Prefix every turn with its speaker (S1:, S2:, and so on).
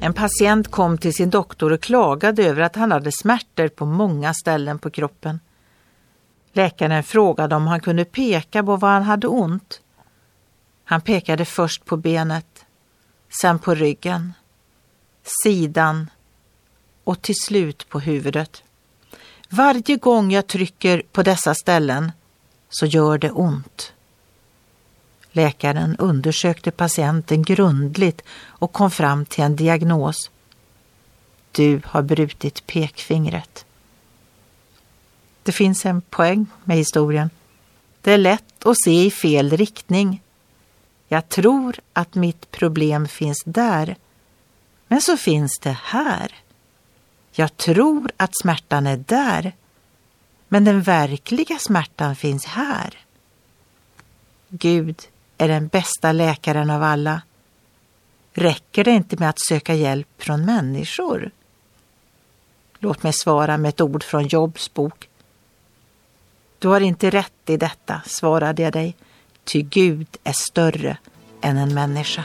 S1: En patient kom till sin doktor och klagade över att han hade smärtor på många ställen på kroppen. Läkaren frågade om han kunde peka på var han hade ont. Han pekade först på benet, sen på ryggen, sidan och till slut på huvudet. Varje gång jag trycker på dessa ställen så gör det ont. Läkaren undersökte patienten grundligt och kom fram till en diagnos. Du har brutit pekfingret. Det finns en poäng med historien. Det är lätt att se i fel riktning. Jag tror att mitt problem finns där, men så finns det här. Jag tror att smärtan är där, men den verkliga smärtan finns här. Gud är den bästa läkaren av alla. Räcker det inte med att söka hjälp från människor? Låt mig svara med ett ord från Jobs bok. Du har inte rätt i detta, svarade jag dig, ty Gud är större än en människa.